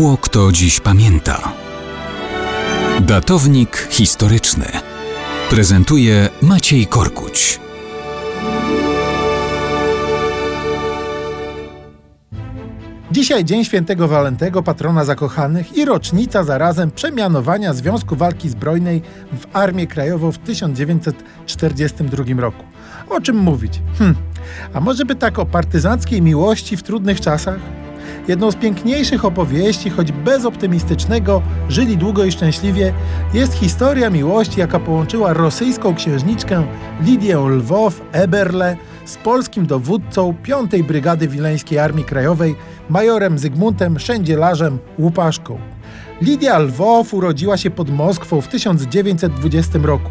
Mało kto dziś pamięta. Datownik historyczny prezentuje Maciej Korkuć. Dzisiaj Dzień Świętego Walentego, patrona zakochanych i rocznica zarazem przemianowania Związku Walki Zbrojnej w Armię Krajową w 1942 roku. O czym mówić? Hm, a może by tak o partyzanckiej miłości w trudnych czasach? Jedną z piękniejszych opowieści, choć bez optymistycznego, żyli długo i szczęśliwie, jest historia miłości, jaka połączyła rosyjską księżniczkę Lidię Lwow Eberle z polskim dowódcą 5. Brygady Wileńskiej Armii Krajowej, majorem Zygmuntem Szędzielarzem Łupaszką. Lidia Lwow urodziła się pod Moskwą w 1920 roku.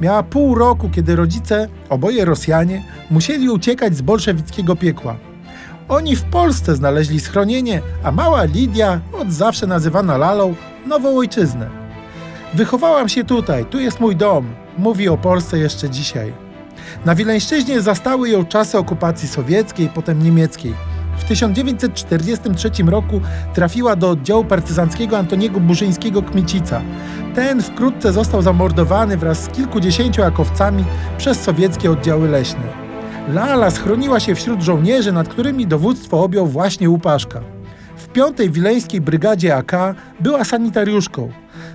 Miała pół roku, kiedy rodzice, oboje Rosjanie, musieli uciekać z bolszewickiego piekła. Oni w Polsce znaleźli schronienie, a mała Lidia, od zawsze nazywana Lalą, nową ojczyznę. Wychowałam się tutaj, tu jest mój dom, mówi o Polsce jeszcze dzisiaj. Na Wileńszczyźnie zastały ją czasy okupacji sowieckiej, potem niemieckiej. W 1943 roku trafiła do oddziału partyzanckiego Antoniego Burzyńskiego Kmicica. Ten wkrótce został zamordowany wraz z kilkudziesięciu akowcami przez sowieckie oddziały leśne. Lala schroniła się wśród żołnierzy, nad którymi dowództwo objął właśnie Łupaszka. W piątej wileńskiej brygadzie AK była sanitariuszką.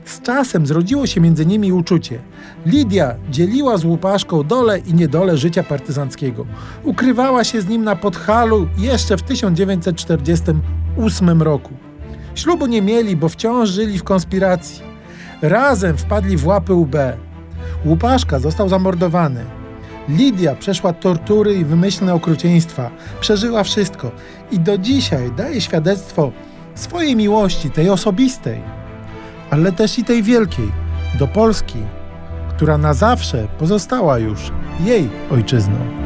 Z czasem zrodziło się między nimi uczucie. Lidia dzieliła z Łupaszką dole i niedole życia partyzanckiego. Ukrywała się z nim na Podhalu jeszcze w 1948 roku. Ślubu nie mieli, bo wciąż żyli w konspiracji. Razem wpadli w łapy UB. Łupaszka został zamordowany. Lidia przeszła tortury i wymyślne okrucieństwa, przeżyła wszystko i do dzisiaj daje świadectwo swojej miłości, tej osobistej, ale też i tej wielkiej, do Polski, która na zawsze pozostała już jej ojczyzną.